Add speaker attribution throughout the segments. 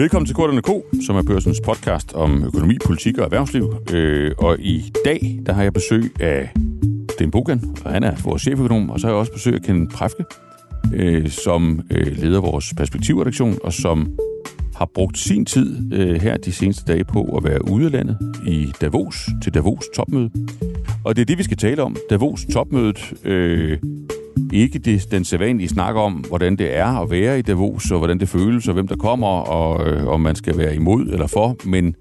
Speaker 1: Velkommen til Korterne Ko, som er børsens podcast om økonomi, politik og erhvervsliv. Øh, og i dag, der har jeg besøg af Sten Bogan, og han er vores cheføkonom, og så har jeg også besøg af Ken Præfke, øh, som øh, leder vores perspektivredaktion, og som har brugt sin tid øh, her de seneste dage på at være ude af landet i Davos, til Davos topmøde. Og det er det, vi skal tale om. Davos topmødet. Øh, ikke det, den sædvanlige snak om, hvordan det er at være i Davos, og hvordan det føles, og hvem der kommer, og øh, om man skal være imod eller for, men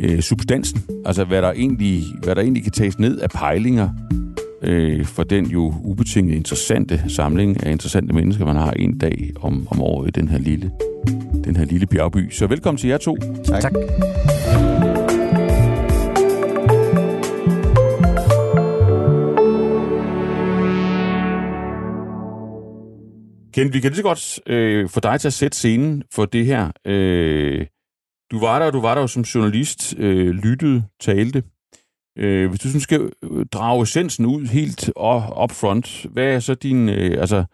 Speaker 1: øh, substansen, altså hvad der, egentlig, hvad der egentlig kan tages ned af pejlinger øh, for den jo ubetinget interessante samling af interessante mennesker, man har en dag om, om året i den her lille, den her lille bjergby. Så velkommen til jer to.
Speaker 2: Tak. tak.
Speaker 1: Ken, vi kan lige så godt øh, få dig til at sætte scenen for det her. Øh, du var der, du var der jo som journalist, øh, lyttede, talte. Øh, hvis du sådan skal øh, drage essensen ud helt up front, hvad er så din, øh, altså,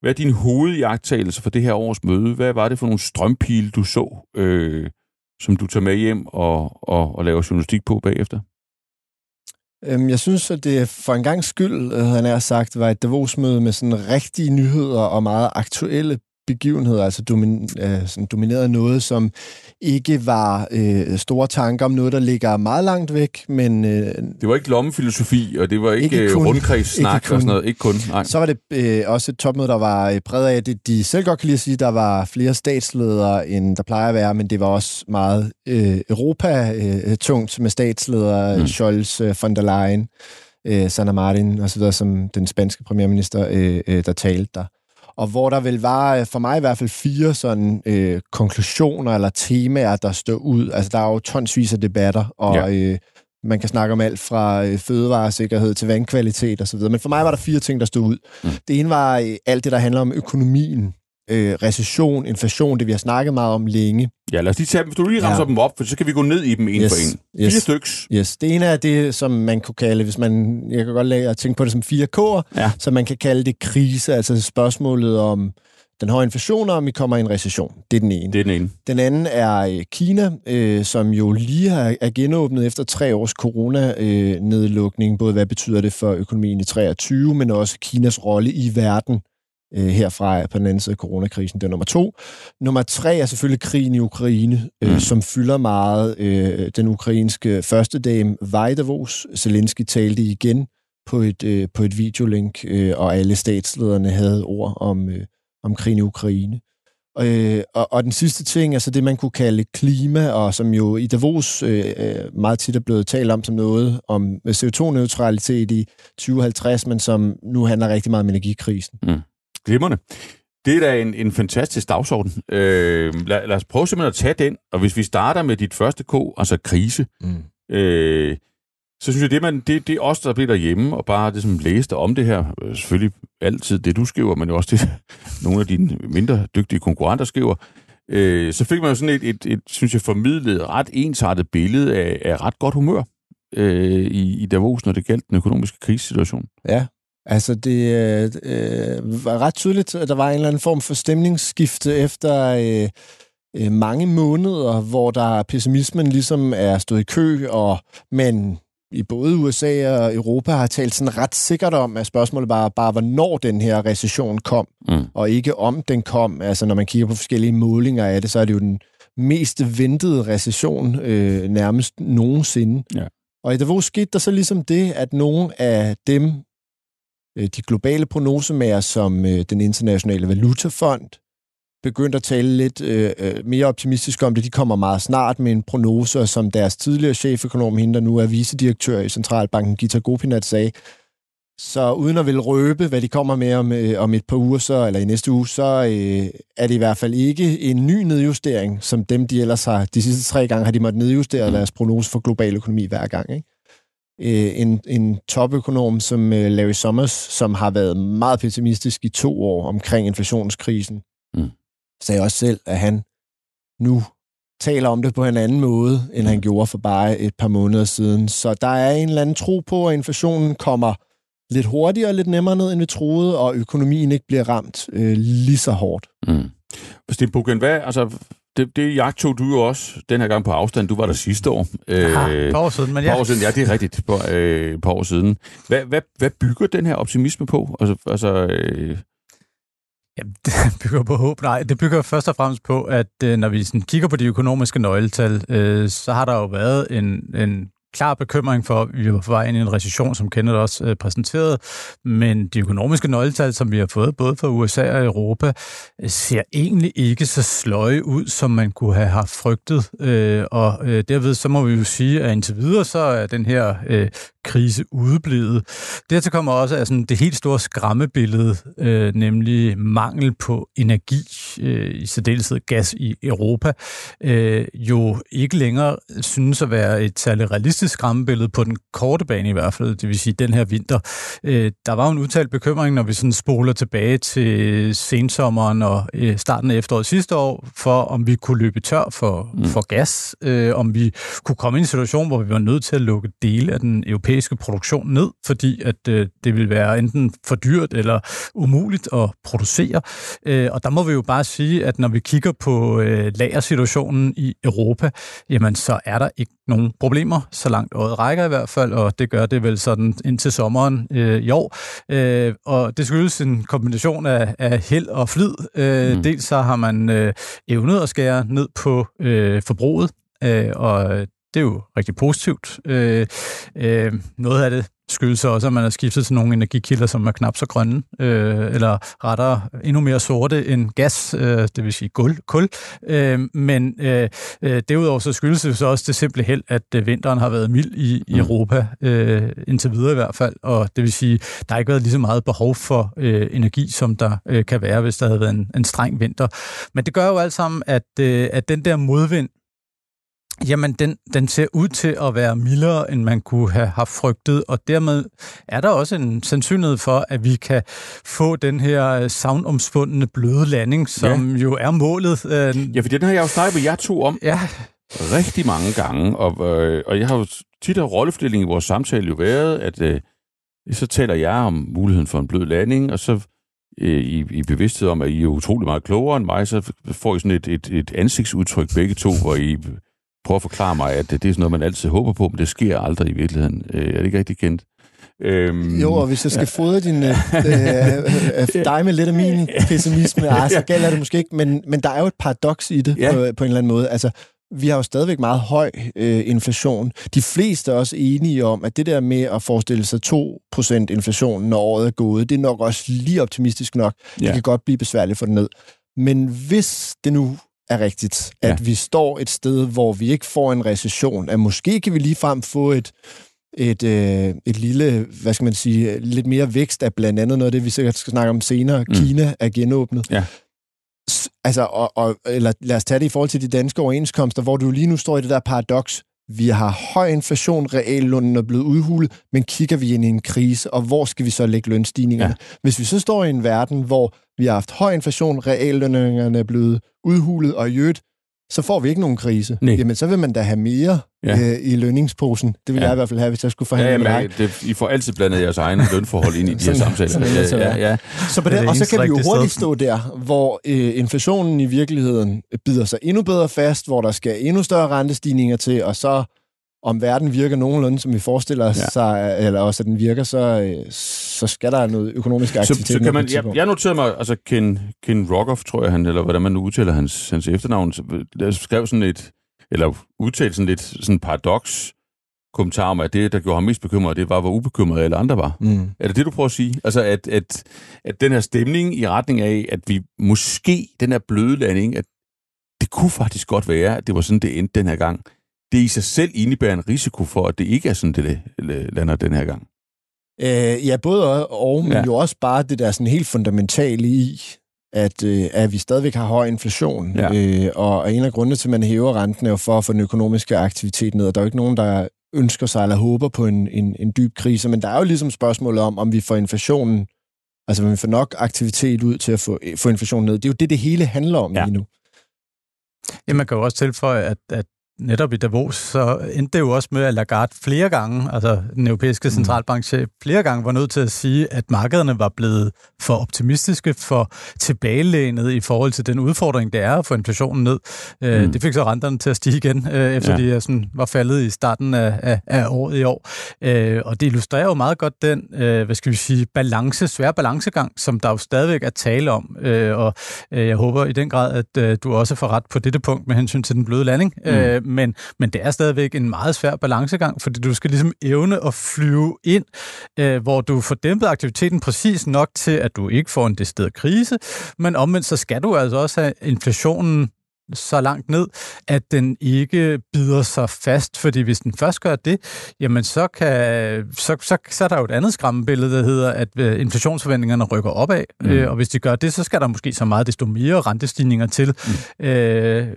Speaker 1: hvad er din hovedjagttagelse for det her års møde? Hvad var det for nogle strømpile, du så, øh, som du tager med hjem og, og, og laver journalistik på bagefter?
Speaker 2: Øhm, jeg synes, at det for en gang skyld, øh, han har sagt, var et Davos-møde med sådan rigtige nyheder og meget aktuelle begivenheder, altså domin, øh, sådan domineret noget, som ikke var øh, store tanker om noget, der ligger meget langt væk, men... Øh,
Speaker 1: det var ikke lommefilosofi, og det var ikke, ikke kun, rundkredssnak ikke kun. og sådan noget. Ikke kun, nej.
Speaker 2: Så var det øh, også et topmøde, der var øh, præget af det. De selv godt kan lide at sige, der var flere statsledere, end der plejer at være, men det var også meget øh, Europa-tungt med statsledere, mm. Scholz, øh, von der Leyen, øh, Sanna Martin osv., som den spanske premierminister, øh, øh, der talte der og hvor der vil var, øh, for mig i hvert fald, fire sådan øh, konklusioner eller temaer, der står ud. Altså, der er jo tonsvis af debatter, og ja. øh, man kan snakke om alt fra øh, fødevaresikkerhed til vandkvalitet osv., men for mig var der fire ting, der stod ud. Mm. Det ene var øh, alt det, der handler om økonomien, øh, recession, inflation, det vi har snakket meget om længe.
Speaker 1: Ja, lad os lige tage dem. Hvis du lige ramser ja. dem op, for så kan vi gå ned i dem en yes. for en. Fire
Speaker 2: yes.
Speaker 1: styks.
Speaker 2: Yes. Det ene er det, som man kunne kalde, hvis man, jeg kan godt lade at tænke på det som fire K'er, ja. så man kan kalde det krise, altså spørgsmålet om den høje inflation, og om vi kommer i en recession. Det er den ene.
Speaker 1: Det er den ene.
Speaker 2: Den anden er øh, Kina, øh, som jo lige har, er genåbnet efter tre års corona-nedlukning. Øh, Både hvad betyder det for økonomien i 23, men også Kinas rolle i verden øh, herfra på den anden side af coronakrisen. Det er nummer to. Nummer tre er selvfølgelig krigen i Ukraine, øh, mm. som fylder meget. Øh, den ukrainske første dame, Vajdavos, Zelensky talte igen på et, øh, på et videolink, øh, og alle statslederne havde ord om, øh, om krigen i Ukraine. Øh, og, og den sidste ting, altså det, man kunne kalde klima, og som jo i Davos øh, øh meget tit er blevet talt om som noget om CO2-neutralitet i 2050, men som nu handler rigtig meget om energikrisen. Mm.
Speaker 1: Glimrende. Det er da en, en fantastisk dagsorden. Øh, lad, lad os prøve simpelthen at tage den, og hvis vi starter med dit første K, altså krise, mm. øh, så synes jeg, det, man, det, det er os, der bliver derhjemme, og bare det, som læste om det her, øh, selvfølgelig altid det, du skriver, men også det, nogle af dine mindre dygtige konkurrenter skriver, øh, så fik man jo sådan et, et, et, synes jeg, formidlet ret ensartet billede af, af ret godt humør øh, i, i Davos, når det galt den økonomiske krisesituation.
Speaker 2: Ja, Altså, det øh, var ret tydeligt, at der var en eller anden form for stemningsskifte efter øh, øh, mange måneder, hvor der pessimismen ligesom er stået i kø, og men i både USA og Europa har talt sådan ret sikkert om, at spørgsmålet var bare, hvornår den her recession kom, mm. og ikke om den kom. Altså, når man kigger på forskellige målinger af det, så er det jo den mest ventede recession øh, nærmest nogensinde. Ja. Og i Davos skete der så ligesom det, at nogle af dem, Øh, de globale prognosemager som øh, den internationale valutafond begyndte at tale lidt øh, øh, mere optimistisk om det. De kommer meget snart med en prognose, som deres tidligere cheføkonom, hende der nu er vicedirektør i Centralbanken, Gita Gopinath, sagde. Så uden at vil røbe, hvad de kommer med om, øh, om et par uger, så, eller i næste uge, så øh, er det i hvert fald ikke en ny nedjustering, som dem, de ellers har. De sidste tre gange har de måttet nedjustere mm. deres prognose for global økonomi hver gang. Ikke? Øh, en, en topøkonom som øh, Larry Summers, som har været meget pessimistisk i to år omkring inflationskrisen, mm. sagde også selv, at han nu taler om det på en anden måde, end mm. han gjorde for bare et par måneder siden. Så der er en eller anden tro på, at inflationen kommer lidt hurtigere og lidt nemmere ned, end vi troede, og økonomien ikke bliver ramt øh, lige så hårdt. Mm.
Speaker 1: Sten Bukken, hvad, altså, det, det jagt tog du jo også den her gang på afstand. Du var der sidste år.
Speaker 3: Ja, øh, par år siden, men ja.
Speaker 1: Par år siden, ja, det er rigtigt. Par, øh, par år siden. Hvad, hvad, hvad bygger den her optimisme på? Altså, altså øh,
Speaker 3: Jamen, det bygger på håb. Nej, det bygger først og fremmest på, at øh, når vi sådan kigger på de økonomiske nøgletal, øh, så har der jo været en, en klar bekymring for, at vi var på vej ind i en recession, som Kenneth også øh, præsenterede, men de økonomiske nøgletal, som vi har fået både fra USA og Europa, øh, ser egentlig ikke så sløje ud, som man kunne have haft frygtet, øh, og derved så må vi jo sige, at indtil videre så er den her krise udeblevet. Dertil kommer også altså, det helt store skræmmebillede, øh, nemlig mangel på energi, øh, i særdeleshed gas i Europa, øh, jo ikke længere synes at være et særligt realistisk skræmmebillede på den korte bane i hvert fald, det vil sige den her vinter. Øh, der var jo en udtalt bekymring, når vi sådan spoler tilbage til sensommeren og øh, starten af efteråret sidste år, for om vi kunne løbe tør for, mm. for gas, øh, om vi kunne komme i en situation, hvor vi var nødt til at lukke dele af den europæiske produktion ned, fordi at øh, det vil være enten for dyrt eller umuligt at producere. Øh, og der må vi jo bare sige, at når vi kigger på øh, lagersituationen i Europa, jamen så er der ikke nogen problemer, så langt året rækker i hvert fald, og det gør det vel sådan indtil sommeren øh, i år. Øh, og det skyldes en kombination af, af held og flid. Øh, mm. Dels så har man øh, evnet at skære ned på øh, forbruget, øh, og det er jo rigtig positivt. Øh, øh, noget af det skyldes også, at man har skiftet til nogle energikilder, som er knap så grønne, øh, eller rettere endnu mere sorte end gas, øh, det vil sige gul, kul. Øh, men øh, øh, derudover så skyldes det så også det simple held, at øh, vinteren har været mild i, i mm. Europa, øh, indtil videre i hvert fald, og det vil sige, der har ikke været lige så meget behov for øh, energi, som der øh, kan være, hvis der havde været en, en streng vinter. Men det gør jo alt sammen, at, øh, at den der modvind, Jamen, den, den ser ud til at være mildere, end man kunne have haft frygtet, og dermed er der også en sandsynlighed for, at vi kan få den her savnomspundne bløde landing, som ja. jo er målet.
Speaker 1: Ja, for den har jeg jo snakket med jer to om
Speaker 3: ja.
Speaker 1: rigtig mange gange, og, øh, og jeg har jo tit af rollefordelingen i vores samtale jo været, at øh, så taler jeg om muligheden for en blød landing, og så øh, i, i bevidsthed om, at I er utrolig meget klogere end mig, så får I sådan et, et, et ansigtsudtryk begge to, hvor I prøve at forklare mig, at det, det er sådan noget, man altid håber på, men det sker aldrig i virkeligheden. Øh, er det ikke rigtig kendt?
Speaker 2: Øhm, jo, og hvis jeg skal fodre din, øh, øh, dig med lidt af min pessimisme, ah, så gælder det måske ikke, men, men der er jo et paradoks i det ja. på, på en eller anden måde. Altså, vi har jo stadigvæk meget høj øh, inflation. De fleste er også enige om, at det der med at forestille sig 2% inflation, når året er gået, det er nok også lige optimistisk nok. Ja. Det kan godt blive besværligt for det ned. Men hvis det nu er rigtigt. At ja. vi står et sted, hvor vi ikke får en recession. At måske kan vi lige frem få et, et, øh, et lille, hvad skal man sige, lidt mere vækst af blandt andet noget af det, vi sikkert skal snakke om senere. Mm. Kina er genåbnet. Ja. Altså, og, og, eller lad os tage det i forhold til de danske overenskomster, hvor du lige nu står i det der paradoks. Vi har høj inflation, reallønnen er blevet udhulet, men kigger vi ind i en krise, og hvor skal vi så lægge lønstigningerne? Ja. Hvis vi så står i en verden, hvor vi har haft høj inflation, reallønningerne er blevet udhulet, og i øvrigt, så får vi ikke nogen krise. Nej. Jamen, så vil man da have mere ja. øh, i lønningsposen. Det vil ja. jeg i hvert fald have, hvis jeg skulle forhandle ja,
Speaker 1: med dig. Det, I får altid blandet jeres egne lønforhold ind i de her samtaler.
Speaker 2: Ja, ja, ja. Så på det, og så kan vi jo hurtigt stå der, hvor øh, inflationen i virkeligheden bider sig endnu bedre fast, hvor der skal endnu større rentestigninger til, og så om verden virker nogenlunde, som vi forestiller ja. sig, eller også at den virker, så, så skal der noget økonomisk aktivitet.
Speaker 1: Så, så kan man, jeg, jeg noterede mig, altså Ken, Ken Rockoff, tror jeg han, eller hvordan man nu udtaler hans, hans efternavn, skrev sådan et, eller udtalte sådan lidt sådan paradoks, kommentar om, at det, der gjorde ham mest bekymret, det var, hvor ubekymret alle andre var. Mm. Er det det, du prøver at sige? Altså, at, at, at den her stemning i retning af, at vi måske, den her bløde landing, at det kunne faktisk godt være, at det var sådan, det endte den her gang det i sig selv indebærer en risiko for, at det ikke er sådan, det lander den her gang?
Speaker 2: Øh, ja, både og, og men ja. jo også bare det der sådan helt fundamentale i, at, øh, at vi stadigvæk har høj inflation. Ja. Øh, og en af grundene til, at man hæver renten, er jo for at få den økonomiske aktivitet ned. Og der er jo ikke nogen, der ønsker sig eller håber på en, en, en dyb krise. Men der er jo ligesom spørgsmålet om, om vi får inflationen, altså om vi får nok aktivitet ud til at få, få inflationen ned. Det er jo det, det hele handler om ja. lige nu.
Speaker 3: Ja, man kan jo også tilføje, at, at netop i Davos, så endte det jo også med, at Lagarde flere gange, altså den europæiske mm. centralbankchef, flere gange var nødt til at sige, at markederne var blevet for optimistiske, for tilbagelænet i forhold til den udfordring, det er at få inflationen ned. Øh, mm. Det fik så renterne til at stige igen, øh, efter ja. de sådan, var faldet i starten af, af, af året i år. Øh, og det illustrerer jo meget godt den, hvad skal vi sige, balance, svær balancegang, som der jo stadigvæk er tale om. Og jeg håber i den grad, at du også får ret på dette punkt med hensyn til den bløde landing. Mm. Men, men det er stadigvæk en meget svær balancegang, fordi du skal ligesom evne at flyve ind, øh, hvor du får dæmpet aktiviteten præcis nok til, at du ikke får en decideret krise, men omvendt så skal du altså også have inflationen så langt ned, at den ikke bider sig fast, fordi hvis den først gør det, jamen så, kan, så, så, så er der jo et andet skræmmebillede, der hedder, at øh, inflationsforventningerne rykker opad, mm. øh, og hvis de gør det, så skal der måske så meget desto mere rentestigninger til. Mm. Øh,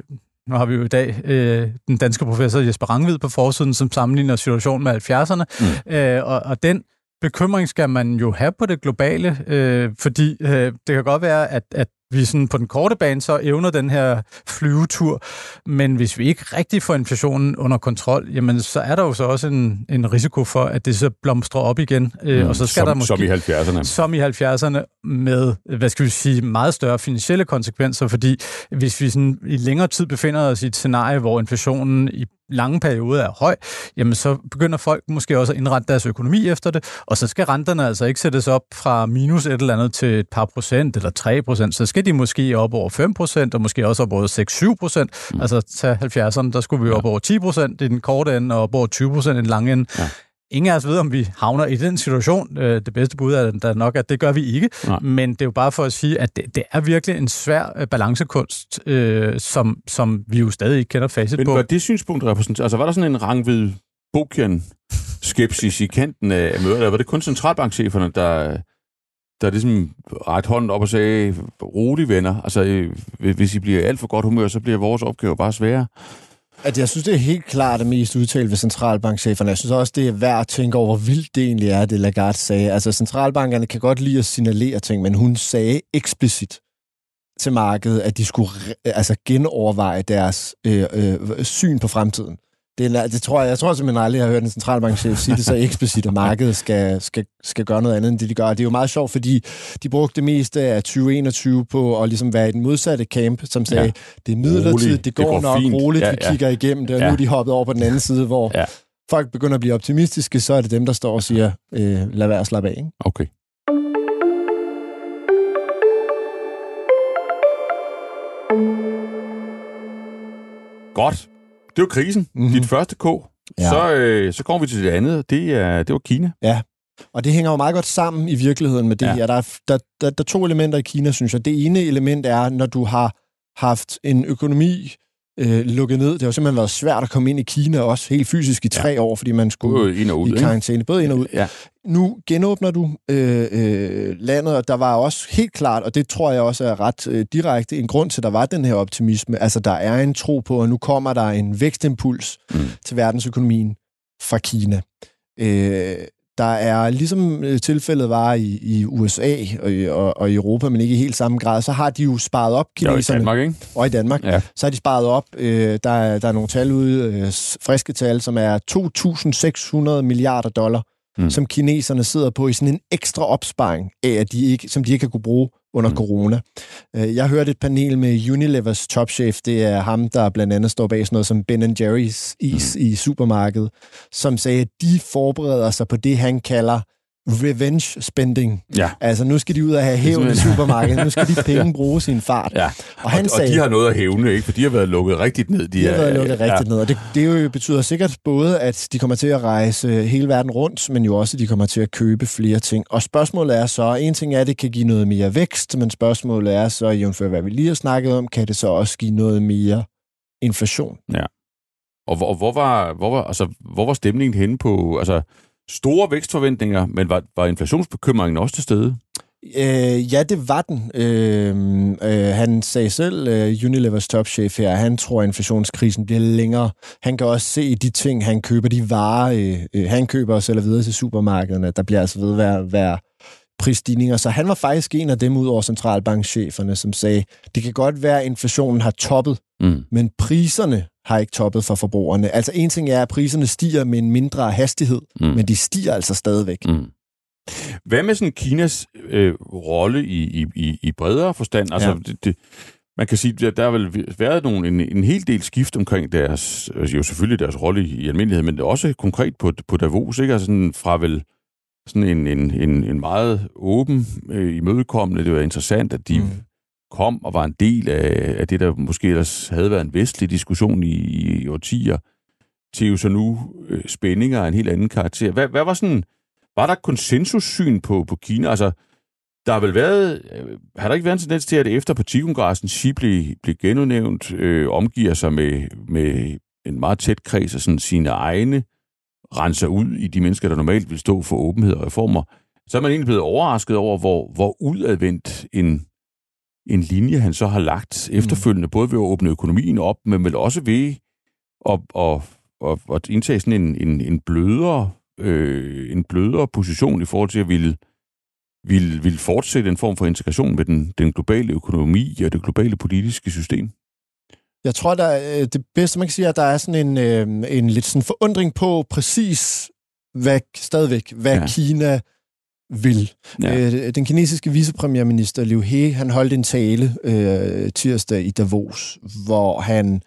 Speaker 3: nu har vi jo i dag øh, den danske professor Jesper Rangvid på forsiden, som sammenligner situationen med 70'erne, mm. øh, og, og den bekymring skal man jo have på det globale, øh, fordi øh, det kan godt være, at, at vi sådan på den korte bane så evner den her flyvetur, men hvis vi ikke rigtig får inflationen under kontrol, jamen så er der jo så også en, en risiko for, at det så blomstrer op igen, øh, mm, og så skal
Speaker 1: som,
Speaker 3: der måske...
Speaker 1: Som i 70'erne.
Speaker 3: Som i 70'erne, med, hvad skal vi sige, meget større finansielle konsekvenser, fordi hvis vi sådan i længere tid befinder os i et scenarie, hvor inflationen i lange perioder er høj, jamen så begynder folk måske også at indrette deres økonomi efter det, og så skal renterne altså ikke sættes op fra minus et eller andet til et par procent eller 3 procent, så skal de måske op over 5 procent, og måske også op over 6-7 procent. Mm. Altså til 70'erne, der skulle vi op over 10 procent i den korte ende, og op over 20 procent i den lange ende. Ja. Ingen af os ved, om vi havner i den situation. Øh, det bedste bud er der nok, at det gør vi ikke. Nej. Men det er jo bare for at sige, at det, det er virkelig en svær øh, balancekunst, øh, som, som vi jo stadig ikke kender facit
Speaker 1: Men
Speaker 3: på.
Speaker 1: Men var det synspunkt repræsenteret? Altså var der sådan en rangvid Bokian skepsis i kanten af mødet, eller var det kun centralbankcheferne, der, der ligesom ret hånden op og sagde, rolig venner, altså øh, hvis I bliver alt for godt humør, så bliver vores opgave bare sværere.
Speaker 2: At jeg synes, det er helt klart det mest udtalt ved centralbankcheferne. Jeg synes også, det er værd at tænke over, hvor vildt det egentlig er, det Lagarde sagde. Altså, centralbankerne kan godt lide at signalere ting, men hun sagde eksplicit til markedet, at de skulle altså, genoverveje deres øh, øh, syn på fremtiden. Det, er, det tror jeg, jeg tror simpelthen aldrig, jeg har hørt en centralbankchef sige det så eksplicit, at markedet skal, skal, skal gøre noget andet, end det de gør. Det er jo meget sjovt, fordi de brugte det meste af 2021 på at ligesom være i den modsatte camp, som sagde, ja. det er midlertidigt, det går, det går nok fint. roligt, ja, ja. vi kigger igennem det, og ja. nu er de hoppet over på den anden side, hvor ja. folk begynder at blive optimistiske, så er det dem, der står og siger, øh, lad være at slappe af. Ikke?
Speaker 1: Okay. Godt. Det var krisen. Mm-hmm. Dit første K. Ja. Så, øh, så kommer vi til det andet. Det, er, det var Kina.
Speaker 2: Ja, og det hænger jo meget godt sammen i virkeligheden med det ja. her. Der er, der, der, der er to elementer i Kina, synes jeg. Det ene element er, når du har haft en økonomi øh, lukket ned. Det har simpelthen været svært at komme ind i Kina også helt fysisk i tre ja. år, fordi man skulle
Speaker 1: Både ind og ud,
Speaker 2: i karantæne. Både ind og ud. Ja. Nu genåbner du øh, øh, landet, og der var også helt klart, og det tror jeg også er ret øh, direkte, en grund til, at der var den her optimisme. Altså, der er en tro på, at nu kommer der en vækstimpuls mm. til verdensøkonomien fra Kina. Øh, der er, ligesom øh, tilfældet var i, i USA og, og, og i Europa, men ikke i helt samme grad, så har de jo sparet op, kineserne.
Speaker 1: Og i Danmark, ikke?
Speaker 2: Og i Danmark. Ja. Så har de sparet op. Øh, der, er, der er nogle tal ude, øh, friske tal, som er 2.600 milliarder dollar, mm. som kineserne sidder på i sådan en ekstra opsparing af, at de ikke, som de ikke har kunne bruge under mm. corona. Øh, jeg hørte et panel med Unilevers topchef, det er ham, der blandt andet står bag sådan noget som Ben Jerry's is mm. i supermarkedet, som sagde, at de forbereder sig på det, han kalder revenge spending. Ja. Altså, nu skal de ud og have hævn i supermarkedet. Nu skal de penge bruge sin fart. Ja.
Speaker 1: Og, han og, sagde, og de har noget at hævne, ikke? For de har været lukket rigtigt ned.
Speaker 2: De, de har været lukket ja. rigtigt ned. Og det, det jo betyder sikkert både, at de kommer til at rejse hele verden rundt, men jo også, at de kommer til at købe flere ting. Og spørgsmålet er så, en ting er, at det kan give noget mere vækst, men spørgsmålet er så, jævnfør hvad vi lige har snakket om, kan det så også give noget mere inflation?
Speaker 1: Ja. Og hvor, hvor, var, hvor, var, altså, hvor var stemningen henne på... Altså, store vækstforventninger, men var, var inflationsbekymringen også til stede?
Speaker 2: Øh, ja, det var den. Øh, øh, han sagde selv, øh, Unilevers topchef her, han tror, at inflationskrisen bliver længere. Han kan også se de ting, han køber, de varer, øh, øh, han køber og sælger videre til supermarkederne. Der bliver altså ved at være, være prisstigninger. Så han var faktisk en af dem ud over centralbankcheferne, som sagde, det kan godt være, at inflationen har toppet, mm. men priserne har ikke toppet for forbrugerne. Altså en ting er, at priserne stiger med en mindre hastighed, mm. men de stiger altså stadigvæk. Mm.
Speaker 1: Hvad med sådan Kinas øh, rolle i, i, i bredere forstand? Altså, ja. det, det, man kan sige, at der har vel været nogle, en, en hel del skift omkring deres, altså jo selvfølgelig deres rolle i, i almindelighed, men også konkret på, på Davos, ikke? Altså sådan fra vel sådan en, en, en, en meget åben, øh, imødekommende, det var interessant, at de mm kom og var en del af, af det, der måske ellers havde været en vestlig diskussion i, i årtier, til jo så nu øh, spændinger af en helt anden karakter. Hvad, hvad var sådan, var der konsensussyn på, på Kina? Altså, der har vel været, øh, har der ikke været en tendens til, at efter partikongressen Xi blev, blev genudnævnt, øh, omgiver sig med, med en meget tæt kreds af sådan sine egne, renser ud i de mennesker, der normalt vil stå for åbenhed og reformer, så er man egentlig blevet overrasket over, hvor, hvor udadvendt en, en linje, han så har lagt mm. efterfølgende, både ved at åbne økonomien op, men vel også ved at, at, at, at indtage sådan en, en, en, blødere, øh, en blødere position i forhold til at ville vil, vil fortsætte en form for integration med den, den globale økonomi og det globale politiske system?
Speaker 2: Jeg tror, der øh, det bedste, man kan sige, er, at der er sådan en, øh, en lidt sådan forundring på præcis, hvad, stadigvæk, hvad ja. Kina vil. Ja. Øh, den kinesiske vicepremierminister Liu He, han holdt en tale øh, tirsdag i Davos, hvor han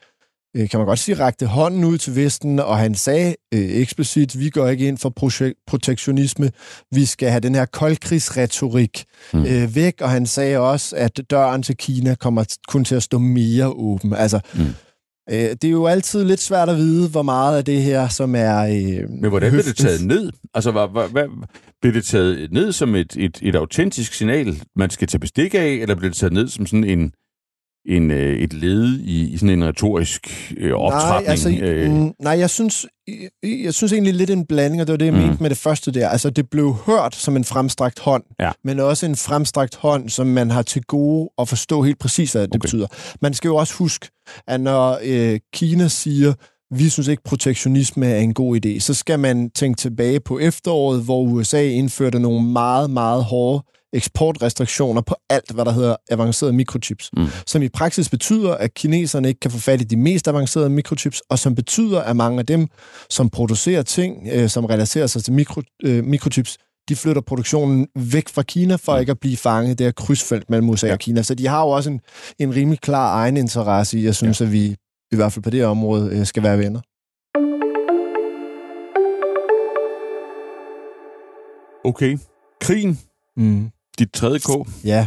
Speaker 2: Øh, kan man godt sige, rakte hånden ud til Vesten, og han sagde øh, eksplicit, vi går ikke ind for protektionisme, vi skal have den her koldkrigsretorik mm. øh, væk, og han sagde også, at døren til Kina kommer kun til at stå mere åben. Altså, mm. Øh, det er jo altid lidt svært at vide, hvor meget af det her, som er... Øh,
Speaker 1: Men hvordan bliver det taget ned? Altså, hvad, hvad, hvad, bliver det taget ned som et, et, et autentisk signal, man skal tage bestik af, eller bliver det taget ned som sådan en en, øh, et led i, i sådan en retorisk øh, optrækning?
Speaker 2: Nej, altså, øh. Mm, nej, jeg synes, jeg, jeg synes egentlig lidt en blanding, og det var det, jeg mm. mente med det første der. Altså, det blev hørt som en fremstrakt hånd, ja. men også en fremstrakt hånd, som man har til gode at forstå helt præcis, hvad det okay. betyder. Man skal jo også huske, at når øh, Kina siger, vi synes ikke, protektionisme er en god idé, så skal man tænke tilbage på efteråret, hvor USA indførte nogle meget, meget hårde eksportrestriktioner på alt, hvad der hedder avancerede mikrochips, mm. som i praksis betyder, at kineserne ikke kan få fat i de mest avancerede mikrochips, og som betyder, at mange af dem, som producerer ting, øh, som relaterer sig til mikro, øh, mikrochips, de flytter produktionen væk fra Kina for mm. ikke at blive fanget der krydsfelt mellem USA ja. og Kina. Så de har jo også en, en rimelig klar egen interesse i, jeg synes, ja. at vi i hvert fald på det område øh, skal være venner.
Speaker 1: Okay. Krigen mm. Dit tredje K?
Speaker 2: Ja.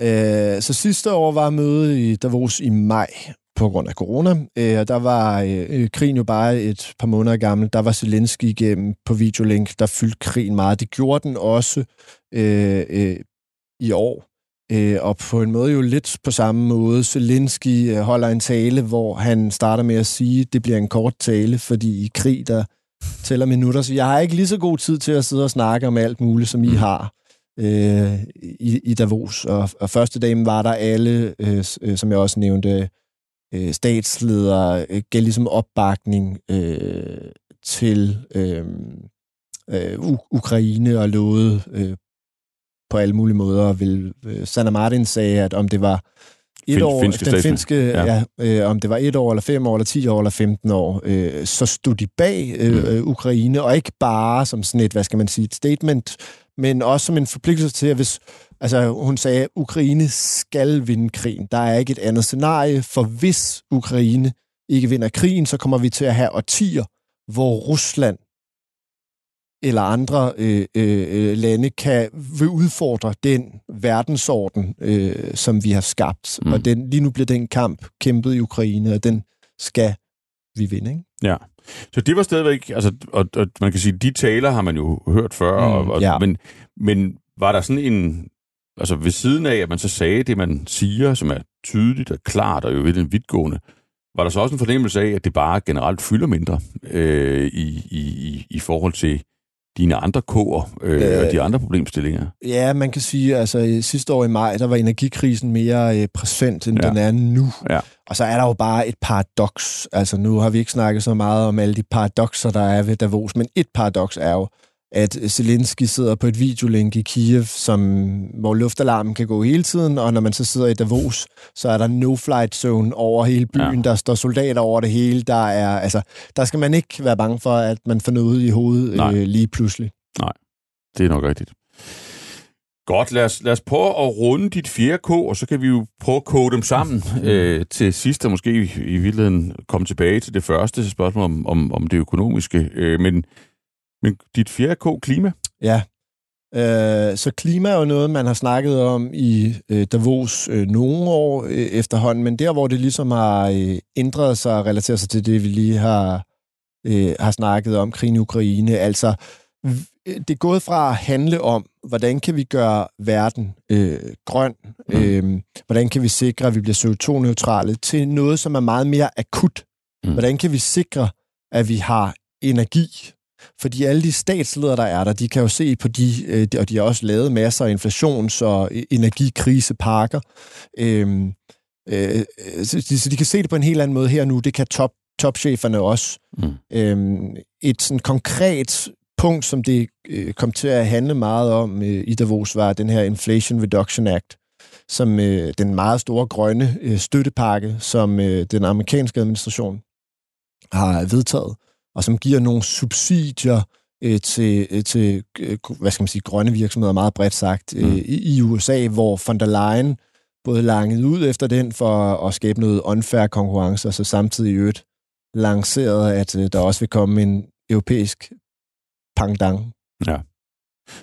Speaker 2: Øh, så sidste år var mødet i Davos i maj på grund af corona. Øh, og der var øh, krigen jo bare et par måneder gammel. Der var Zelensky igennem på videolink, der fyldte krigen meget. Det gjorde den også øh, øh, i år. Øh, og på en måde jo lidt på samme måde. Zelensky øh, holder en tale, hvor han starter med at sige, at det bliver en kort tale, fordi i krig, der tæller minutter. Så jeg har ikke lige så god tid til at sidde og snakke om alt muligt, som I mm. har øh, i, i Davos. Og, og første dagen var der alle, øh, øh, som jeg også nævnte, øh, statsledere, øh, gav ligesom opbakning øh, til øh, øh, Ukraine og lovede øh, på alle mulige måder. Vil, øh, Sanna Martin sagde, at om det var et fin, år, finske den finske, ja. ja øh, om det var et år, eller fem år, eller ti år, eller 15 år, øh, så stod de bag øh, mm. Øh, Ukraine, og ikke bare som sådan et, hvad skal man sige, et statement, men også som en forpligtelse til, at hvis, altså hun sagde, at Ukraine skal vinde krigen. Der er ikke et andet scenarie, for hvis Ukraine ikke vinder krigen, så kommer vi til at have årtier, hvor Rusland eller andre øh, øh, lande kan vil udfordre den verdensorden, øh, som vi har skabt. Mm. Og den, lige nu bliver den kamp kæmpet i Ukraine, og den skal vi vinde. Ikke?
Speaker 1: Ja. Så det var stadigvæk, altså, og, og man kan sige, de taler har man jo hørt før, mm, og, og, ja. men, men var der sådan en, altså ved siden af, at man så sagde det, man siger, som er tydeligt og klart og jo ved den vidtgående, var der så også en fornemmelse af, at det bare generelt fylder mindre øh, i, i, i forhold til dine andre kår øh, øh, og de andre problemstillinger?
Speaker 2: Ja, man kan sige, altså sidste år i maj, der var energikrisen mere øh, præsent, end ja. den er nu. Ja. Og så er der jo bare et paradoks. Altså nu har vi ikke snakket så meget om alle de paradoxer, der er ved Davos, men et paradoks er jo, at Zelensky sidder på et videolink i Kiev, som, hvor luftalarmen kan gå hele tiden, og når man så sidder i Davos, så er der no-flight zone over hele byen, ja. der står soldater over det hele, der er, altså, der skal man ikke være bange for, at man får noget i hovedet øh, lige pludselig.
Speaker 1: Nej, det er nok rigtigt. Godt, lad os, lad os prøve at runde dit 4K, og så kan vi jo prøve at kode dem sammen øh, til sidst, og måske i, i virkeligheden komme tilbage til det første spørgsmål om, om, om det økonomiske. Øh, men, men dit 4K, klima?
Speaker 2: Ja, øh, så klima er jo noget, man har snakket om i øh, Davos øh, nogle år øh, efterhånden, men der, hvor det ligesom har øh, ændret sig og relateret sig til det, vi lige har, øh, har snakket om, krigen i Ukraine, altså det er gået fra at handle om, hvordan kan vi gøre verden øh, grøn, mm. øh, hvordan kan vi sikre, at vi bliver CO2-neutrale, til noget, som er meget mere akut. Mm. Hvordan kan vi sikre, at vi har energi? Fordi alle de statsledere, der er der, de kan jo se på de, øh, og de har også lavet masser af inflations- og energikrisepakker, øh, øh, så, de, så de kan se det på en helt anden måde her nu. Det kan top, topcheferne også. Mm. Øh, et sådan konkret punkt, som det øh, kom til at handle meget om øh, i Davos, var den her Inflation Reduction Act, som øh, den meget store grønne øh, støttepakke, som øh, den amerikanske administration har vedtaget, og som giver nogle subsidier øh, til, øh, til øh, hvad skal man sige, grønne virksomheder, meget bredt sagt, øh, mm. i, i USA, hvor von der Leyen både langede ud efter den for at skabe noget unfair konkurrence, og så samtidig i øvrigt lanceret, at øh, der også vil komme en europæisk pangdang.
Speaker 1: Ja.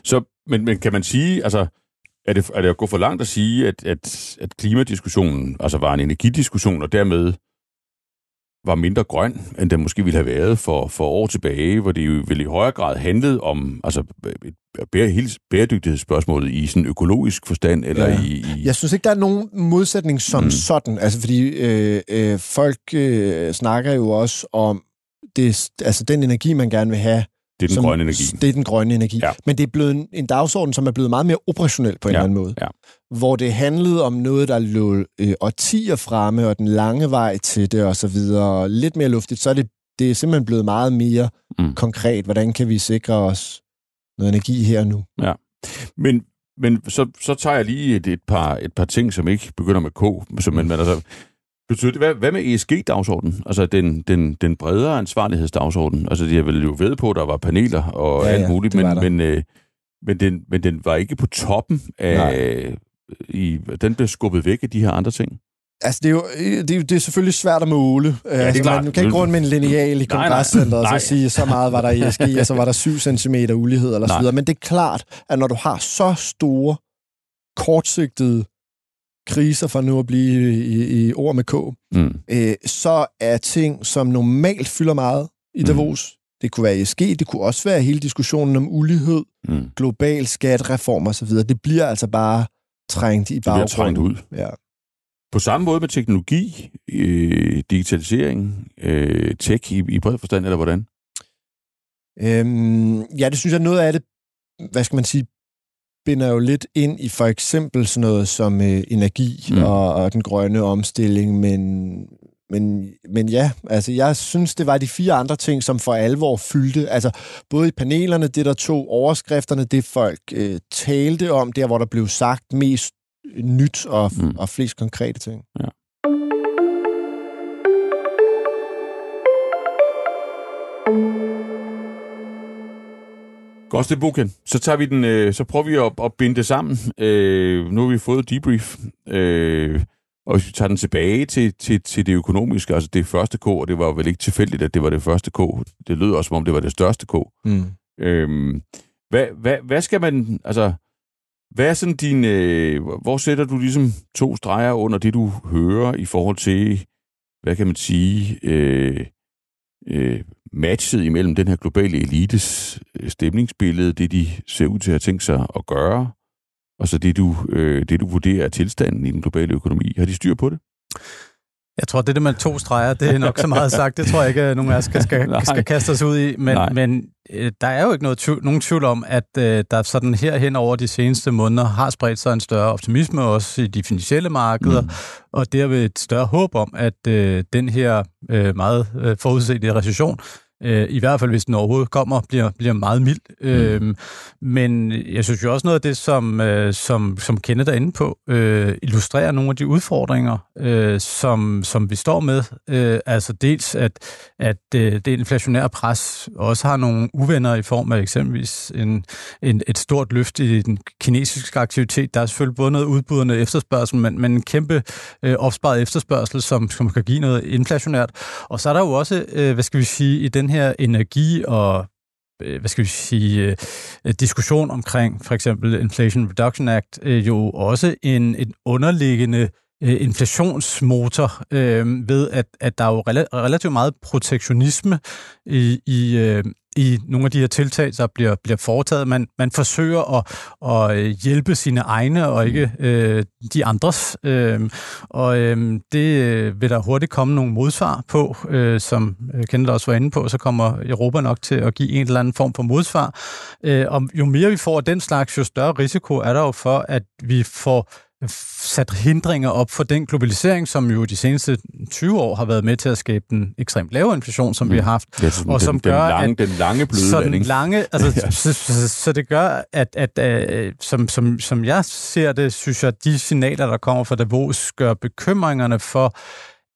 Speaker 1: Så, men, men kan man sige, altså, er det, er det at gå for langt at sige, at, at, at klimadiskussionen altså var en energidiskussion, og dermed var mindre grøn, end den måske ville have været for, for år tilbage, hvor det jo vel i højere grad handlede om altså, bære, hele bæredygtighedsspørgsmålet i sådan økologisk forstand? Eller ja. i, i...
Speaker 2: Jeg synes ikke, der er nogen modsætning som mm. sådan. Altså, fordi øh, øh, folk øh, snakker jo også om det, altså, den energi, man gerne vil have,
Speaker 1: det er den
Speaker 2: som,
Speaker 1: grønne energi.
Speaker 2: Det er den grønne energi. Ja. Men det er blevet en, en dagsorden, som er blevet meget mere operationel på en
Speaker 1: ja.
Speaker 2: eller anden måde.
Speaker 1: Ja.
Speaker 2: Hvor det handlede om noget, der lå øh, årtier fremme, og den lange vej til det og så videre, og lidt mere luftigt, så er det, det er simpelthen blevet meget mere mm. konkret. Hvordan kan vi sikre os noget energi her og nu?
Speaker 1: Ja. Men, men så, så tager jeg lige et, et, par, et par ting, som ikke begynder med K. Som, men, altså, Betyder det, hvad, hvad med ESG-dagsordenen? Altså den, den, den bredere ansvarlighedsdagsorden? Altså de har vel jo ved på, at der var paneler og ja, alt muligt, men, men, øh, men, den, men den var ikke på toppen af... I, den blev skubbet væk af de her andre ting.
Speaker 2: Altså, det er jo det er, det er selvfølgelig svært at måle. Ja,
Speaker 1: er altså,
Speaker 2: klart. Man kan ikke gå rundt med en lineal i kongresscenteret og så sige, så meget var der i ESG, og så var der 7 cm ulighed eller så videre. Men det er klart, at når du har så store, kortsigtede kriser, for nu at blive i, i ord med K, mm. øh, så er ting, som normalt fylder meget i mm. Davos. Mm. Det kunne være ESG, det kunne også være hele diskussionen om ulighed, mm. global skattereform osv. Det bliver altså bare trængt i baggrunden.
Speaker 1: Det bliver trængt ud.
Speaker 2: Ja.
Speaker 1: På samme måde med teknologi, øh, digitalisering, øh, tech i, i bred forstand, eller hvordan?
Speaker 2: Øhm, ja, det synes jeg, noget af det, hvad skal man sige, binder jo lidt ind i for eksempel sådan noget som øh, energi mm. og, og den grønne omstilling, men, men, men ja, altså jeg synes, det var de fire andre ting, som for alvor fyldte. Altså både i panelerne, det der tog overskrifterne, det folk øh, talte om, der hvor der blev sagt mest nyt og, mm. og flest konkrete ting.
Speaker 1: Ja. Godt, Buken. Så, tager vi den, øh, så prøver vi at, at binde det sammen. Øh, nu har vi fået debrief, øh, og hvis vi tager den tilbage til, til, til det økonomiske, altså det første K, og det var vel ikke tilfældigt, at det var det første K. Det lød også, som om det var det største K. Mm. Øh, hvad, hvad, hvad skal man, altså, hvad er sådan din, øh, hvor sætter du ligesom to streger under det, du hører i forhold til, hvad kan man sige, øh, øh, matchet imellem den her globale elites øh, stemningsbillede, det de ser ud til at have tænkt sig at gøre, og så det du, øh, det, du vurderer er tilstanden i den globale økonomi. Har de styr på det?
Speaker 3: Jeg tror, det der med to streger, det er nok så meget sagt. Det tror jeg ikke, at nogen af os skal, skal, skal kaste os ud i. Men, men øh, der er jo ikke noget tvivl, nogen tvivl om, at øh, der sådan herhen over de seneste måneder har spredt sig en større optimisme også i de finansielle markeder, mm. og derved et større håb om, at øh, den her øh, meget øh, forudsete recession øh, i hvert fald hvis den overhovedet kommer, bliver, bliver meget mild. Mm. Øh, men jeg synes jo også noget af det, som, øh, som, som Kenneth er inde på, øh, illustrerer nogle af de udfordringer, øh, som, som vi står med. Øh, altså dels, at, at øh, det inflationære pres også har nogle uvenner i form af eksempelvis en, en, et stort løft i den kinesiske aktivitet. Der er selvfølgelig både noget udbud og efterspørgsel, men, men en kæmpe øh, opsparet efterspørgsel, som, som kan give noget inflationært. Og så er der jo også, øh, hvad skal vi sige, i den her energi- og øh, hvad skal vi sige, øh, diskussion omkring for eksempel Inflation Reduction Act, øh, jo også en, en underliggende Øh, inflationsmotor øh, ved, at, at der er jo relativt meget protektionisme i, i, øh, i nogle af de her tiltag, der bliver, bliver foretaget. Man, man forsøger at, at øh, hjælpe sine egne og ikke øh, de andres. Øh, og øh, det øh, vil der hurtigt komme nogle modsvar på, øh, som Kenneth også var inde på, så kommer Europa nok til at give en eller anden form for modsvar. Øh, og jo mere vi får af den slags, jo større risiko er der jo for, at vi får sat hindringer op for den globalisering, som jo de seneste 20 år har været med til at skabe den ekstremt lave inflation, som mm. vi har haft.
Speaker 1: Ja, og som den, gør, den lange, at, den lange bløde så
Speaker 3: den lange, altså, ja. så, så, så det gør, at, at, uh, som, som, som jeg ser det, synes jeg, at de signaler, der kommer fra Davos, gør bekymringerne for,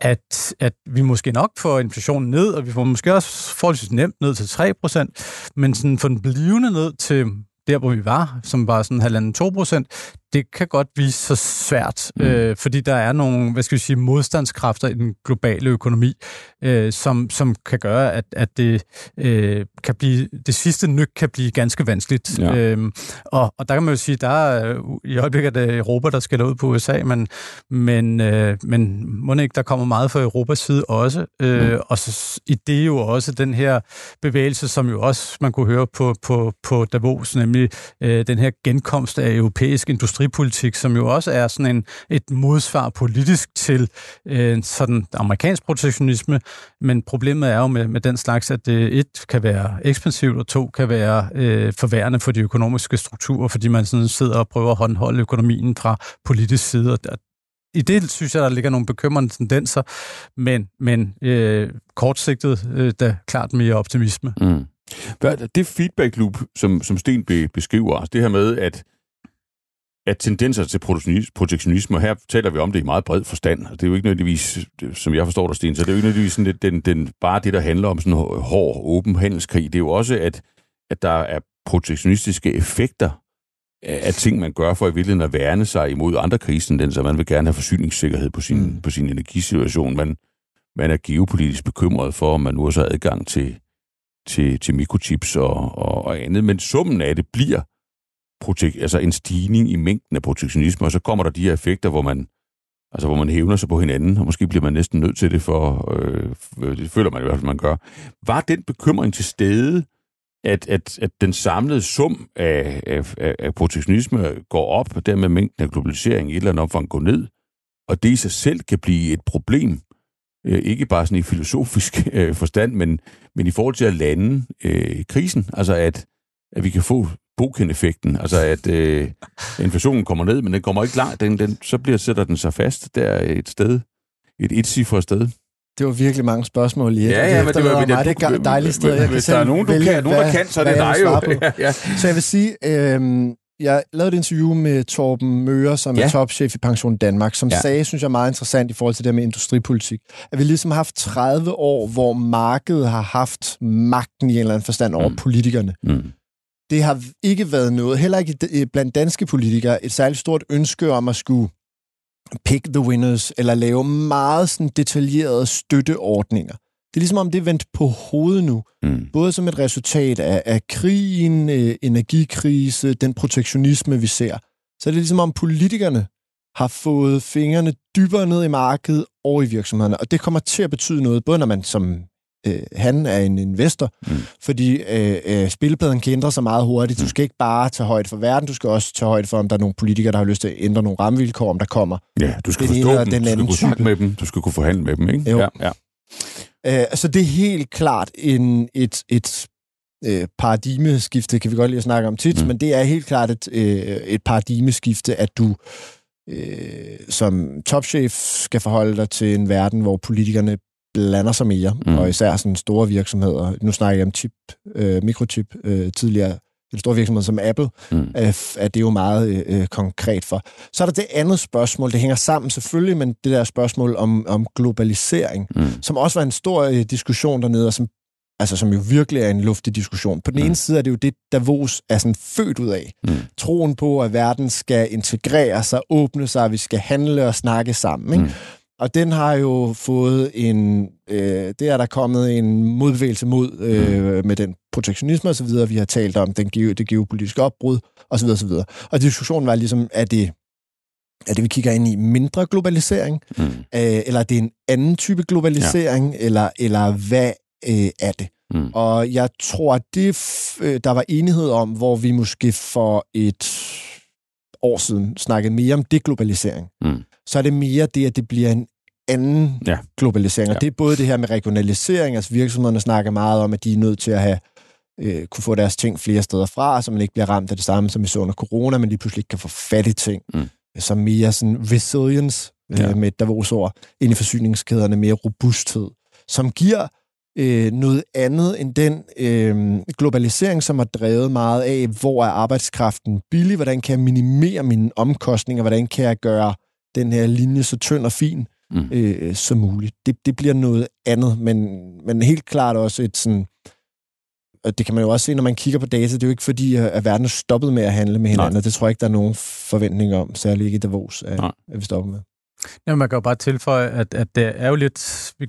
Speaker 3: at, at vi måske nok får inflationen ned, og vi får måske også forholdsvis nemt ned til 3%, men sådan få den blivende ned til der, hvor vi var, som var sådan halvanden 2 procent, det kan godt vise sig svært, mm. øh, fordi der er nogle, hvad skal vi sige, modstandskræfter i den globale økonomi, øh, som, som kan gøre, at, at det øh, kan blive, det sidste nyk kan blive ganske vanskeligt. Ja. Øhm, og, og der kan man jo sige, der er i øjeblikket det Europa, der skal ud på USA, men, men, øh, men må ikke, der kommer meget fra Europas side også, øh, mm. og så, i det er jo også den her bevægelse, som jo også man kunne høre på, på, på Davos, nemlig øh, den her genkomst af europæisk industri industripolitik, som jo også er sådan en, et modsvar politisk til øh, sådan amerikansk protektionisme. Men problemet er jo med, med den slags, at det et kan være ekspansivt, og to kan være øh, forværende for de økonomiske strukturer, fordi man sådan sidder og prøver at håndholde økonomien fra politisk side. Og i det synes jeg, der ligger nogle bekymrende tendenser, men, men øh, kortsigtet, øh, der klart mere optimisme. Mm.
Speaker 1: Det feedback loop, som, som Sten beskriver, altså det her med, at at tendenser til protektionisme, og her taler vi om det i meget bred forstand, det er jo ikke nødvendigvis, som jeg forstår dig, Sten, så det er jo ikke nødvendigvis sådan, den, den, bare det, der handler om sådan en hård, åben handelskrig. Det er jo også, at, at der er protektionistiske effekter af ting, man gør for i virkeligheden at værne sig imod andre kriser, den, så man vil gerne have forsyningssikkerhed på sin, mm. på sin energisituation. Man, man er geopolitisk bekymret for, om man nu også har adgang til, til, til mikrochips og, og, og andet. Men summen af det bliver, protek- altså en stigning i mængden af protektionisme, og så kommer der de her effekter, hvor man, altså hvor man hævner sig på hinanden, og måske bliver man næsten nødt til det, for øh, det føler man i hvert fald, man gør. Var den bekymring til stede, at, at, at den samlede sum af, af, af protektionisme går op, og dermed mængden af globalisering i et eller andet omfang går ned, og det i sig selv kan blive et problem, øh, ikke bare sådan i filosofisk øh, forstand, men, men i forhold til at lande øh, krisen, altså at, at vi kan få boken-effekten, altså at øh, inflationen kommer ned, men den kommer ikke langt, den, den, så bliver, sætter den sig fast der et sted, et etcifret sted.
Speaker 2: Det var virkelig mange spørgsmål i
Speaker 1: Ja, ja, men det var
Speaker 2: meget det er dejligt sted. Jeg
Speaker 1: hvis der er nogen, du kan, nogen, der kan, så er det dig jo.
Speaker 2: ja, ja. Så jeg vil sige, øh, jeg lavede et interview med Torben Møger, som ja. er topchef i Pension Danmark, som ja. sagde, synes jeg, meget interessant i forhold til det med industripolitik, at vi ligesom har haft 30 år, hvor markedet har haft magten i en eller anden forstand over mm. politikerne. Mm det har ikke været noget, heller ikke blandt danske politikere, et særligt stort ønske om at skulle pick the winners, eller lave meget sådan detaljerede støtteordninger. Det er ligesom om, det er vendt på hovedet nu. Mm. Både som et resultat af, af krigen, øh, energikrise, den protektionisme, vi ser. Så er det ligesom om politikerne har fået fingrene dybere ned i markedet og i virksomhederne. Og det kommer til at betyde noget, både når man som øh, han er en investor, mm. fordi øh, øh, spillepladen kan ændre sig meget hurtigt. Du mm. skal ikke bare tage højde for verden, du skal også tage højde for, om der er nogle politikere, der har lyst til at ændre nogle rammevilkår, om der kommer.
Speaker 1: Ja, du skal forstå dem, den du skal kunne snakke med dem, du skal kunne forhandle med dem, ikke?
Speaker 2: Jo. Ja, ja. Øh, altså, det er helt klart en, et, et øh, paradigmeskifte, kan vi godt lide at snakke om tit, mm. men det er helt klart et, øh, et paradigmeskifte, at du øh, som topchef skal forholde dig til en verden, hvor politikerne blander sig mere, mm. og især sådan store virksomheder. Nu snakker jeg om chip, øh, mikrochip øh, tidligere. En stor virksomhed som Apple, mm. øh, er det jo meget øh, konkret for. Så er der det andet spørgsmål, det hænger sammen selvfølgelig, men det der spørgsmål om, om globalisering, mm. som også var en stor øh, diskussion dernede, og som altså som jo virkelig er en luftig diskussion. På den mm. ene side er det jo det, Davos er sådan født ud af. Mm. Troen på, at verden skal integrere sig, åbne sig, at vi skal handle og snakke sammen. Ikke? Mm. Og den har jo fået en... Øh, det er der kommet en modbevægelse mod øh, mm. med den protektionisme osv., vi har talt om, den, det geopolitiske opbrud osv. osv. Og diskussionen var ligesom, er det er det, vi kigger ind i mindre globalisering, mm. øh, eller er det en anden type globalisering, ja. eller, eller hvad øh, er det? Mm. Og jeg tror, at det, øh, der var enighed om, hvor vi måske for et år siden snakkede mere om deglobalisering, mm. så er det mere det, at det bliver en anden ja. globalisering. Og ja. det er både det her med regionalisering, altså virksomhederne snakker meget om, at de er nødt til at have øh, kunne få deres ting flere steder fra, så man ikke bliver ramt af det samme, som vi så under corona, men de pludselig ikke kan få fat i ting. Mm. Så mere sådan resilience, øh, ja. med Davos ord, ind i forsyningskæderne, mere robusthed, som giver øh, noget andet end den øh, globalisering, som har drevet meget af, hvor er arbejdskraften billig, hvordan kan jeg minimere mine omkostninger, hvordan kan jeg gøre den her linje så tynd og fin mm. øh, som muligt. Det, det bliver noget andet, men, men helt klart også et sådan og det kan man jo også se, når man kigger på data, det er jo ikke fordi, at verden er stoppet med at handle med hinanden, Nej. det tror jeg ikke, der er nogen forventning om, særligt ikke i Davos, at, at vi stopper med.
Speaker 3: Ja, man kan jo bare tilføje, at, at det er jo lidt, vi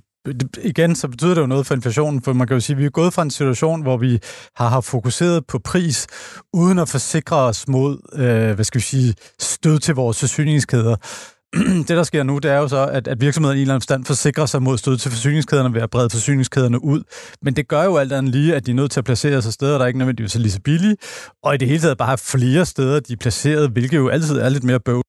Speaker 3: igen, så betyder det jo noget for inflationen, for man kan jo sige, at vi er gået fra en situation, hvor vi har, har fokuseret på pris, uden at forsikre os mod, øh, hvad skal vi sige, stød til vores forsyningskæder. det, der sker nu, det er jo så, at, at virksomhederne i en eller anden stand forsikrer sig mod stød til forsyningskæderne ved at brede forsyningskæderne ud. Men det gør jo alt andet lige, at de er nødt til at placere sig steder, der ikke nødvendigvis er lige så billige, og i det hele taget bare have flere steder, de er placeret, hvilket jo altid er lidt mere bøv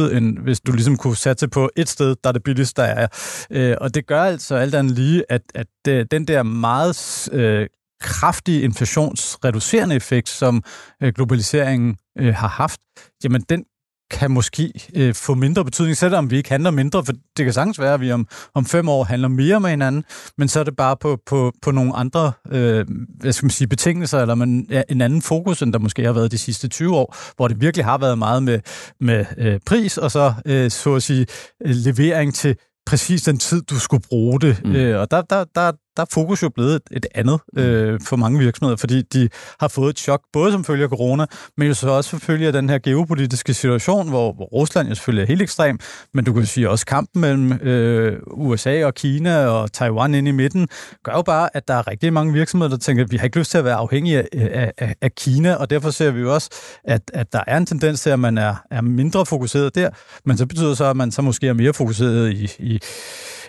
Speaker 3: end hvis du ligesom kunne satse på et sted, der er det billigste, der er. Øh, og det gør altså alt andet lige, at, at øh, den der meget øh, kraftige inflationsreducerende effekt, som øh, globaliseringen øh, har haft, jamen den kan måske øh, få mindre betydning, selvom vi ikke handler mindre, for det kan sagtens være, at vi om, om fem år handler mere med hinanden, men så er det bare på, på, på nogle andre øh, hvad skal man sige, betingelser, eller man, ja, en anden fokus, end der måske har været de sidste 20 år, hvor det virkelig har været meget med, med øh, pris, og så, øh, så at sige, levering til præcis den tid, du skulle bruge det. Mm. Øh, og der, der, der, der er fokus jo blevet et, et andet mm. øh, for mange virksomheder, fordi de har fået et chok, både som følge af corona, men jo så også som følge af den her geopolitiske situation, hvor, hvor Rusland jo selvfølgelig er helt ekstrem, men du kan sige også kampen mellem øh, USA og Kina og Taiwan inde i midten, gør jo bare, at der er rigtig mange virksomheder, der tænker, at vi har ikke lyst til at være afhængige af, af, af Kina, og derfor ser vi jo også, at, at der er en tendens til, at man er, er mindre fokuseret der, men så betyder så, at man så måske er mere fokuseret i, i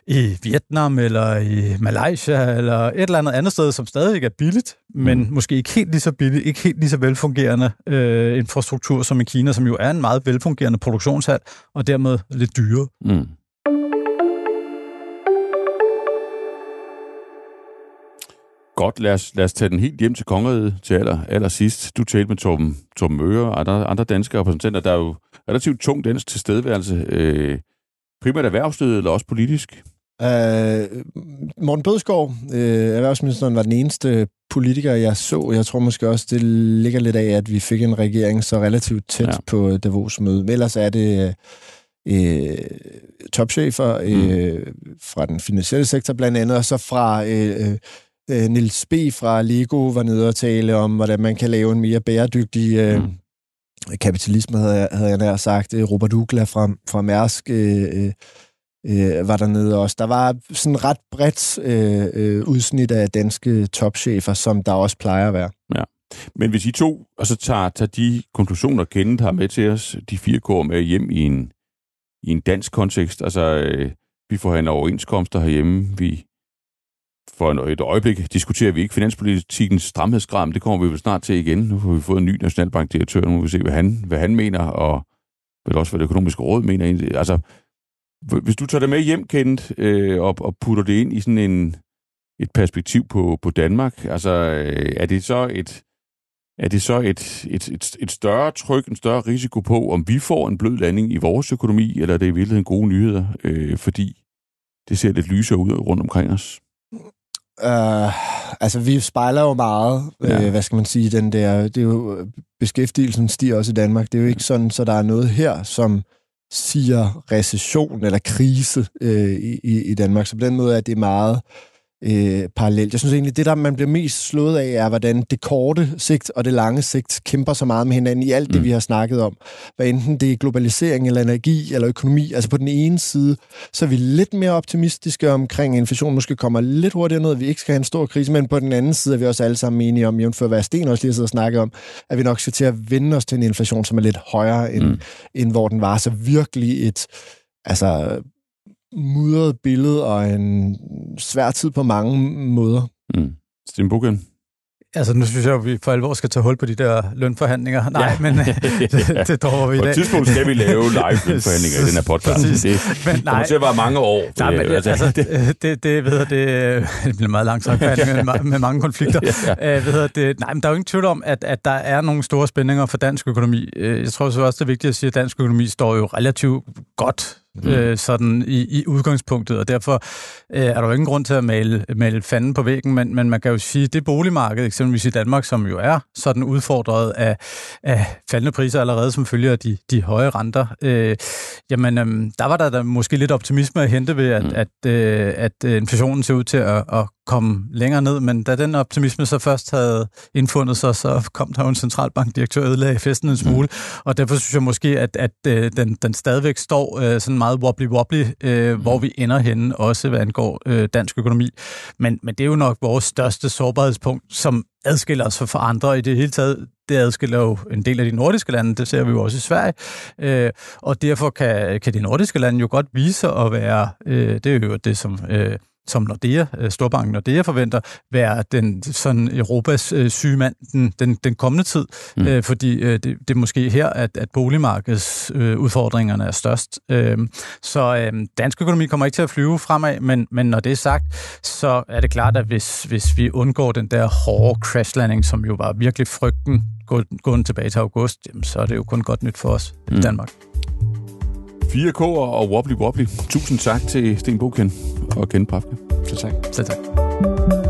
Speaker 3: i Vietnam eller i Malaysia eller et eller andet andet sted, som stadig er billigt, men mm. måske ikke helt lige så billigt, ikke helt lige så velfungerende øh, infrastruktur som i Kina, som jo er en meget velfungerende produktionshal, og dermed lidt dyre. Mm.
Speaker 1: Godt, lad os, lad os tage den helt hjem til kongeriget til aller, aller sidst. Du talte med Torben, Torben Møre og andre, andre danske repræsentanter. Der er jo relativt tung dansk tilstedeværelse. Øh, primært erhvervslivet eller også politisk?
Speaker 2: Uh, Morten Bødskov, uh, erhvervsministeren, var den eneste politiker, jeg så. Jeg tror måske også, det ligger lidt af, at vi fik en regering så relativt tæt ja. på Davos møde. Men ellers er det uh, topchefer uh, mm. fra den finansielle sektor blandt andet, og så fra uh, uh, Nils B. fra Lego var nede og tale om, hvordan man kan lave en mere bæredygtig uh, mm kapitalisme, havde jeg, havde jeg nær sagt. Robert Ugla fra, fra Mærsk øh, øh, var dernede også. Der var sådan ret bredt øh, øh, udsnit af danske topchefer, som der også plejer at være.
Speaker 1: Ja. Men hvis I to og så tager, tager de konklusioner, Kenneth har med til os, de fire går med hjem i en, i en dansk kontekst, altså øh, vi får en overenskomster herhjemme, vi for et øjeblik diskuterer vi ikke finanspolitikens stramhedsgram. Det kommer vi vel snart til igen. Nu har vi fået en ny nationalbankdirektør. Nu må vi se, hvad han, hvad han mener, og vel også, hvad det økonomiske råd mener. Altså, hvis du tager det med hjem, Kent, øh, og, og putter det ind i sådan en, et perspektiv på, på Danmark, altså, øh, er det så et, er det så et, et, et, et større tryk, en større risiko på, om vi får en blød landing i vores økonomi, eller er det i virkeligheden gode nyheder, øh, fordi det ser lidt lysere ud rundt omkring os?
Speaker 2: Uh, altså, vi spejler jo meget, ja. øh, hvad skal man sige, den der, det er jo, beskæftigelsen stiger også i Danmark. Det er jo ikke sådan, så der er noget her, som siger recession eller krise øh, i, i Danmark. Så på den måde er det meget øh, parallelt. Jeg synes egentlig, det der man bliver mest slået af, er, hvordan det korte sigt og det lange sigt kæmper så meget med hinanden i alt det, mm. vi har snakket om. Hvad enten det er globalisering eller energi eller økonomi. Altså på den ene side, så er vi lidt mere optimistiske omkring, at inflationen måske kommer lidt hurtigere ned, vi ikke skal have en stor krise, men på den anden side er vi også alle sammen enige om, jævnfør hvad Sten også lige har og snakket om, at vi nok skal til at vende os til en inflation, som er lidt højere, end, mm. end hvor den var. Så virkelig et altså mudret billede og en svær tid på mange måder.
Speaker 1: Mm. Sten Bukken?
Speaker 3: Altså, nu synes jeg, at vi for alvor skal tage hul på de der lønforhandlinger. Nej, ja. men det, det dropper vi i dag.
Speaker 1: På et tidspunkt skal vi lave live lønforhandlinger i den her podcast. Præcis. Det men, nej. kommer til at være mange år.
Speaker 3: Nej, men altså, altså det, det, det, ved jeg, det, det bliver meget langsomt med, med mange konflikter. ja. Uh, ved det, nej, men der er jo ingen tvivl om, at, at der er nogle store spændinger for dansk økonomi. Uh, jeg tror så også, det er vigtigt at sige, at dansk økonomi står jo relativt godt mm. øh, sådan i, i udgangspunktet, og derfor øh, er der jo ingen grund til at male, male fanden på væggen, men, men man kan jo sige, det boligmarked, eksempelvis i Danmark, som jo er sådan udfordret af, af faldende priser allerede som følger de, de høje renter, øh, jamen øh, der var der, der måske lidt optimisme at hente ved, at, mm. at, øh, at øh, inflationen ser ud til at, at komme længere ned, men da den optimisme så først havde indfundet sig, så kom der jo en centralbankdirektør og ødelagde festen en smule, mm. og derfor synes jeg måske, at, at øh, den, den stadigvæk står øh, sådan meget wobbly-wobbly, øh, mm. hvor vi ender henne, også hvad angår øh, dansk økonomi. Men, men det er jo nok vores største sårbarhedspunkt, som adskiller os fra andre i det hele taget. Det adskiller jo en del af de nordiske lande, det ser vi jo også i Sverige. Øh, og derfor kan, kan de nordiske lande jo godt vise at være, øh, det er jo det, som... Øh, som Nordea, øh, Storbanken Nordea forventer, være den sådan Europas øh, sygemand den, den, den kommende tid, mm. øh, fordi øh, det, det er måske her, at, at boligmarkedets øh, udfordringerne er størst. Øh, så øh, dansk økonomi kommer ikke til at flyve fremad, men, men når det er sagt, så er det klart, at hvis, hvis vi undgår den der hårde crashlanding, som jo var virkelig frygten gående tilbage til august, jamen, så er det jo kun godt nyt for os mm. i Danmark.
Speaker 1: 4K og Wobbly Wobbly. Tusind tak til Sten Boken og Ken Prafke.
Speaker 3: Så tak. Så tak.